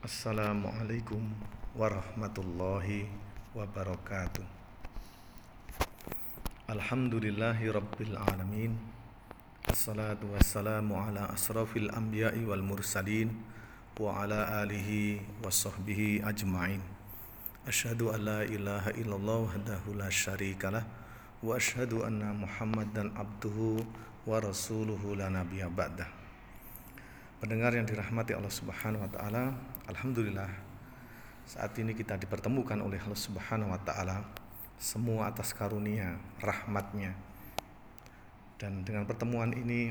Assalamualaikum warahmatullahi wabarakatuh. Alhamdulillahi rabbil alamin. Assalatu wassalamu ala asrafil anbiya'i wal mursalin Wa ala alihi wa sahbihi ajma'in. Ashadu an la ilaha illallah wahdahu la syarikalah Wa ashadu anna muhammadan abduhu wa rasuluhu la nabiya ba'dah Pendengar yang dirahmati Allah Subhanahu wa taala, alhamdulillah saat ini kita dipertemukan oleh Allah Subhanahu wa taala semua atas karunia rahmatnya. Dan dengan pertemuan ini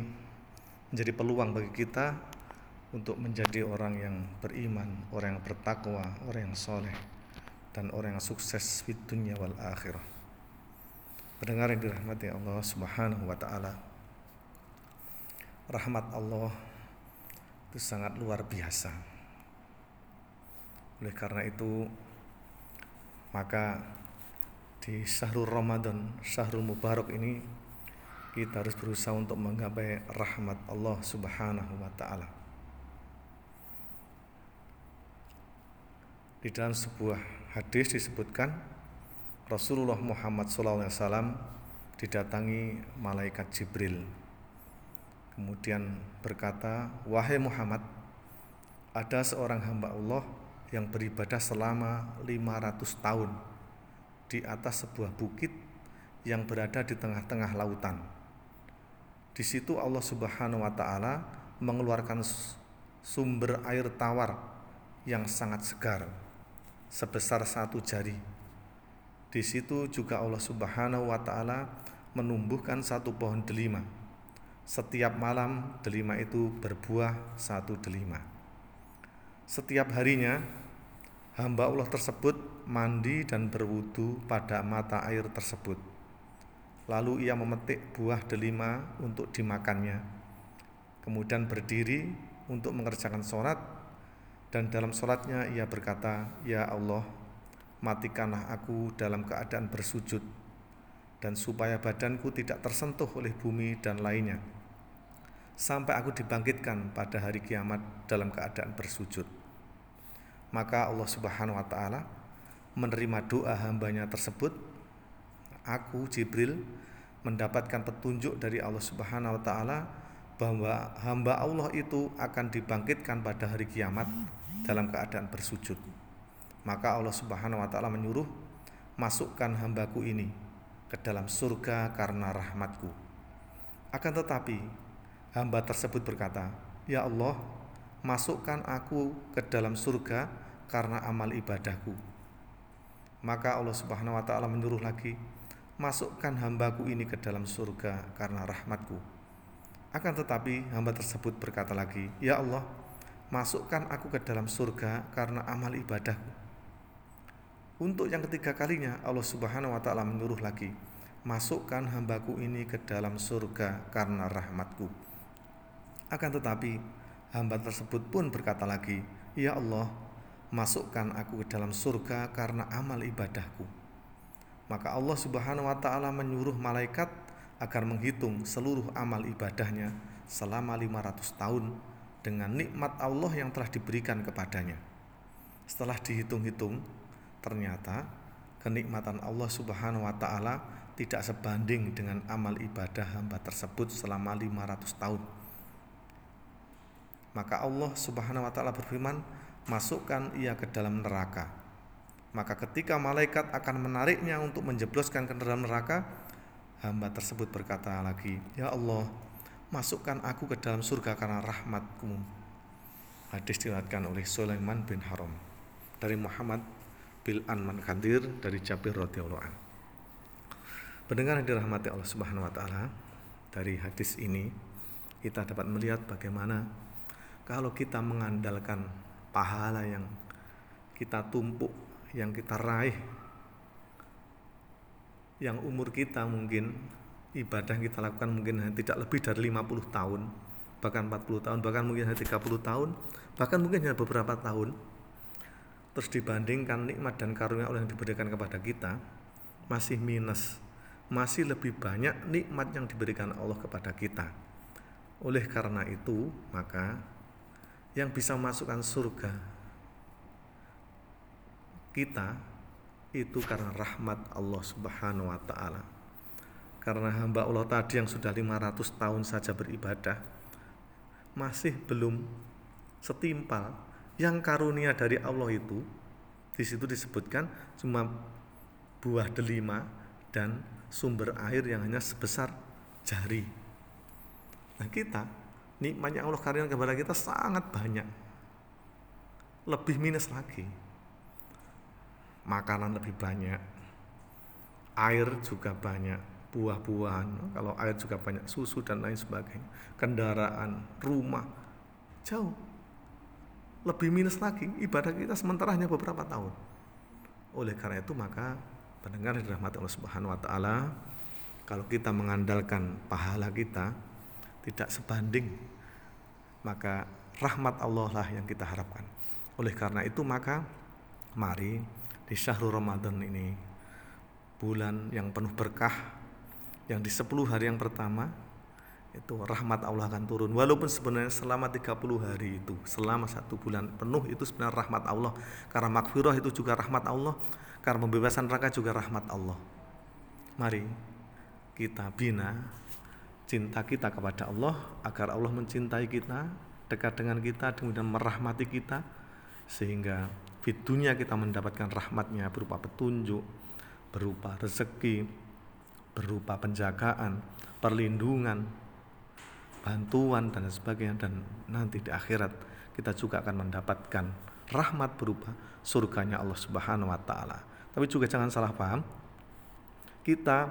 menjadi peluang bagi kita untuk menjadi orang yang beriman, orang yang bertakwa, orang yang soleh dan orang yang sukses di dunia wal akhirah. Pendengar yang dirahmati Allah Subhanahu wa taala. Rahmat Allah itu sangat luar biasa. Oleh karena itu, maka di Syahrul Ramadan, Syahrul Mubarak ini kita harus berusaha untuk menggapai rahmat Allah Subhanahu wa taala. Di dalam sebuah hadis disebutkan Rasulullah Muhammad SAW didatangi malaikat Jibril Kemudian berkata, "Wahai Muhammad, ada seorang hamba Allah yang beribadah selama 500 tahun di atas sebuah bukit yang berada di tengah-tengah lautan. Di situ Allah Subhanahu wa taala mengeluarkan sumber air tawar yang sangat segar sebesar satu jari. Di situ juga Allah Subhanahu wa taala menumbuhkan satu pohon delima setiap malam delima itu berbuah satu delima. Setiap harinya hamba Allah tersebut mandi dan berwudu pada mata air tersebut. Lalu ia memetik buah delima untuk dimakannya. Kemudian berdiri untuk mengerjakan sholat dan dalam sholatnya ia berkata, Ya Allah, matikanlah aku dalam keadaan bersujud dan supaya badanku tidak tersentuh oleh bumi dan lainnya sampai aku dibangkitkan pada hari kiamat dalam keadaan bersujud. Maka Allah Subhanahu wa taala menerima doa hambanya tersebut. Aku Jibril mendapatkan petunjuk dari Allah Subhanahu wa taala bahwa hamba Allah itu akan dibangkitkan pada hari kiamat dalam keadaan bersujud. Maka Allah Subhanahu wa taala menyuruh masukkan hambaku ini ke dalam surga karena rahmatku. Akan tetapi Hamba tersebut berkata, "Ya Allah, masukkan aku ke dalam surga karena amal ibadahku." Maka Allah Subhanahu wa taala menyuruh lagi, "Masukkan hambaku ini ke dalam surga karena rahmatku." Akan tetapi hamba tersebut berkata lagi, "Ya Allah, masukkan aku ke dalam surga karena amal ibadahku." Untuk yang ketiga kalinya Allah Subhanahu wa taala menyuruh lagi, "Masukkan hambaku ini ke dalam surga karena rahmatku." Akan tetapi hamba tersebut pun berkata lagi, "Ya Allah, masukkan aku ke dalam surga karena amal ibadahku." Maka Allah Subhanahu wa taala menyuruh malaikat agar menghitung seluruh amal ibadahnya selama 500 tahun dengan nikmat Allah yang telah diberikan kepadanya. Setelah dihitung-hitung, ternyata kenikmatan Allah Subhanahu wa taala tidak sebanding dengan amal ibadah hamba tersebut selama 500 tahun. Maka Allah Subhanahu wa taala berfirman, "Masukkan ia ke dalam neraka." Maka ketika malaikat akan menariknya untuk menjebloskan ke dalam neraka, hamba tersebut berkata lagi, "Ya Allah, masukkan aku ke dalam surga karena rahmatmu." Hadis diriwayatkan oleh Sulaiman bin Haram dari Muhammad bin Anman Khadir dari Jabir radhiyallahu an. Pendengar yang dirahmati Allah Subhanahu wa taala, dari hadis ini kita dapat melihat bagaimana kalau kita mengandalkan pahala yang kita tumpuk, yang kita raih, yang umur kita mungkin ibadah yang kita lakukan mungkin tidak lebih dari 50 tahun, bahkan 40 tahun, bahkan mungkin hanya 30 tahun, bahkan mungkin hanya beberapa tahun. Terus dibandingkan nikmat dan karunia Allah yang diberikan kepada kita, masih minus, masih lebih banyak nikmat yang diberikan Allah kepada kita. Oleh karena itu, maka yang bisa memasukkan surga kita itu karena rahmat Allah Subhanahu wa taala. Karena hamba Allah tadi yang sudah 500 tahun saja beribadah masih belum setimpal yang karunia dari Allah itu di situ disebutkan cuma buah delima dan sumber air yang hanya sebesar jari. Nah kita nikmatnya Allah karunia kepada kita sangat banyak. Lebih minus lagi. Makanan lebih banyak. Air juga banyak. Buah-buahan, kalau air juga banyak susu dan lain sebagainya. Kendaraan, rumah, jauh. Lebih minus lagi ibadah kita sementara hanya beberapa tahun. Oleh karena itu maka pendengar dirahmati Allah Subhanahu wa taala, kalau kita mengandalkan pahala kita tidak sebanding maka rahmat Allah lah yang kita harapkan. Oleh karena itu maka mari di syahrul Ramadan ini bulan yang penuh berkah yang di 10 hari yang pertama itu rahmat Allah akan turun. Walaupun sebenarnya selama 30 hari itu selama satu bulan penuh itu sebenarnya rahmat Allah. Karena makfirah itu juga rahmat Allah karena pembebasan neraka juga rahmat Allah. Mari kita bina cinta kita kepada Allah agar Allah mencintai kita dekat dengan kita kemudian merahmati kita sehingga fitunya kita mendapatkan rahmatnya berupa petunjuk, berupa rezeki, berupa penjagaan, perlindungan, bantuan dan sebagainya dan nanti di akhirat kita juga akan mendapatkan rahmat berupa surganya Allah Subhanahu wa taala. Tapi juga jangan salah paham. Kita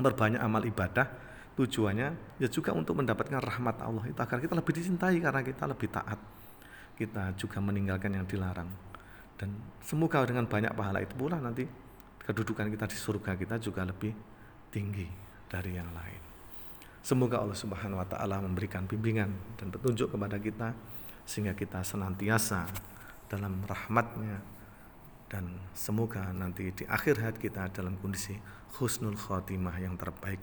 berbanyak amal ibadah tujuannya ya juga untuk mendapatkan rahmat Allah itu agar kita lebih dicintai karena kita lebih taat kita juga meninggalkan yang dilarang dan semoga dengan banyak pahala itu pula nanti kedudukan kita di surga kita juga lebih tinggi dari yang lain. Semoga Allah Subhanahu wa taala memberikan bimbingan dan petunjuk kepada kita sehingga kita senantiasa dalam rahmatnya dan semoga nanti di akhir hayat kita dalam kondisi husnul khotimah yang terbaik.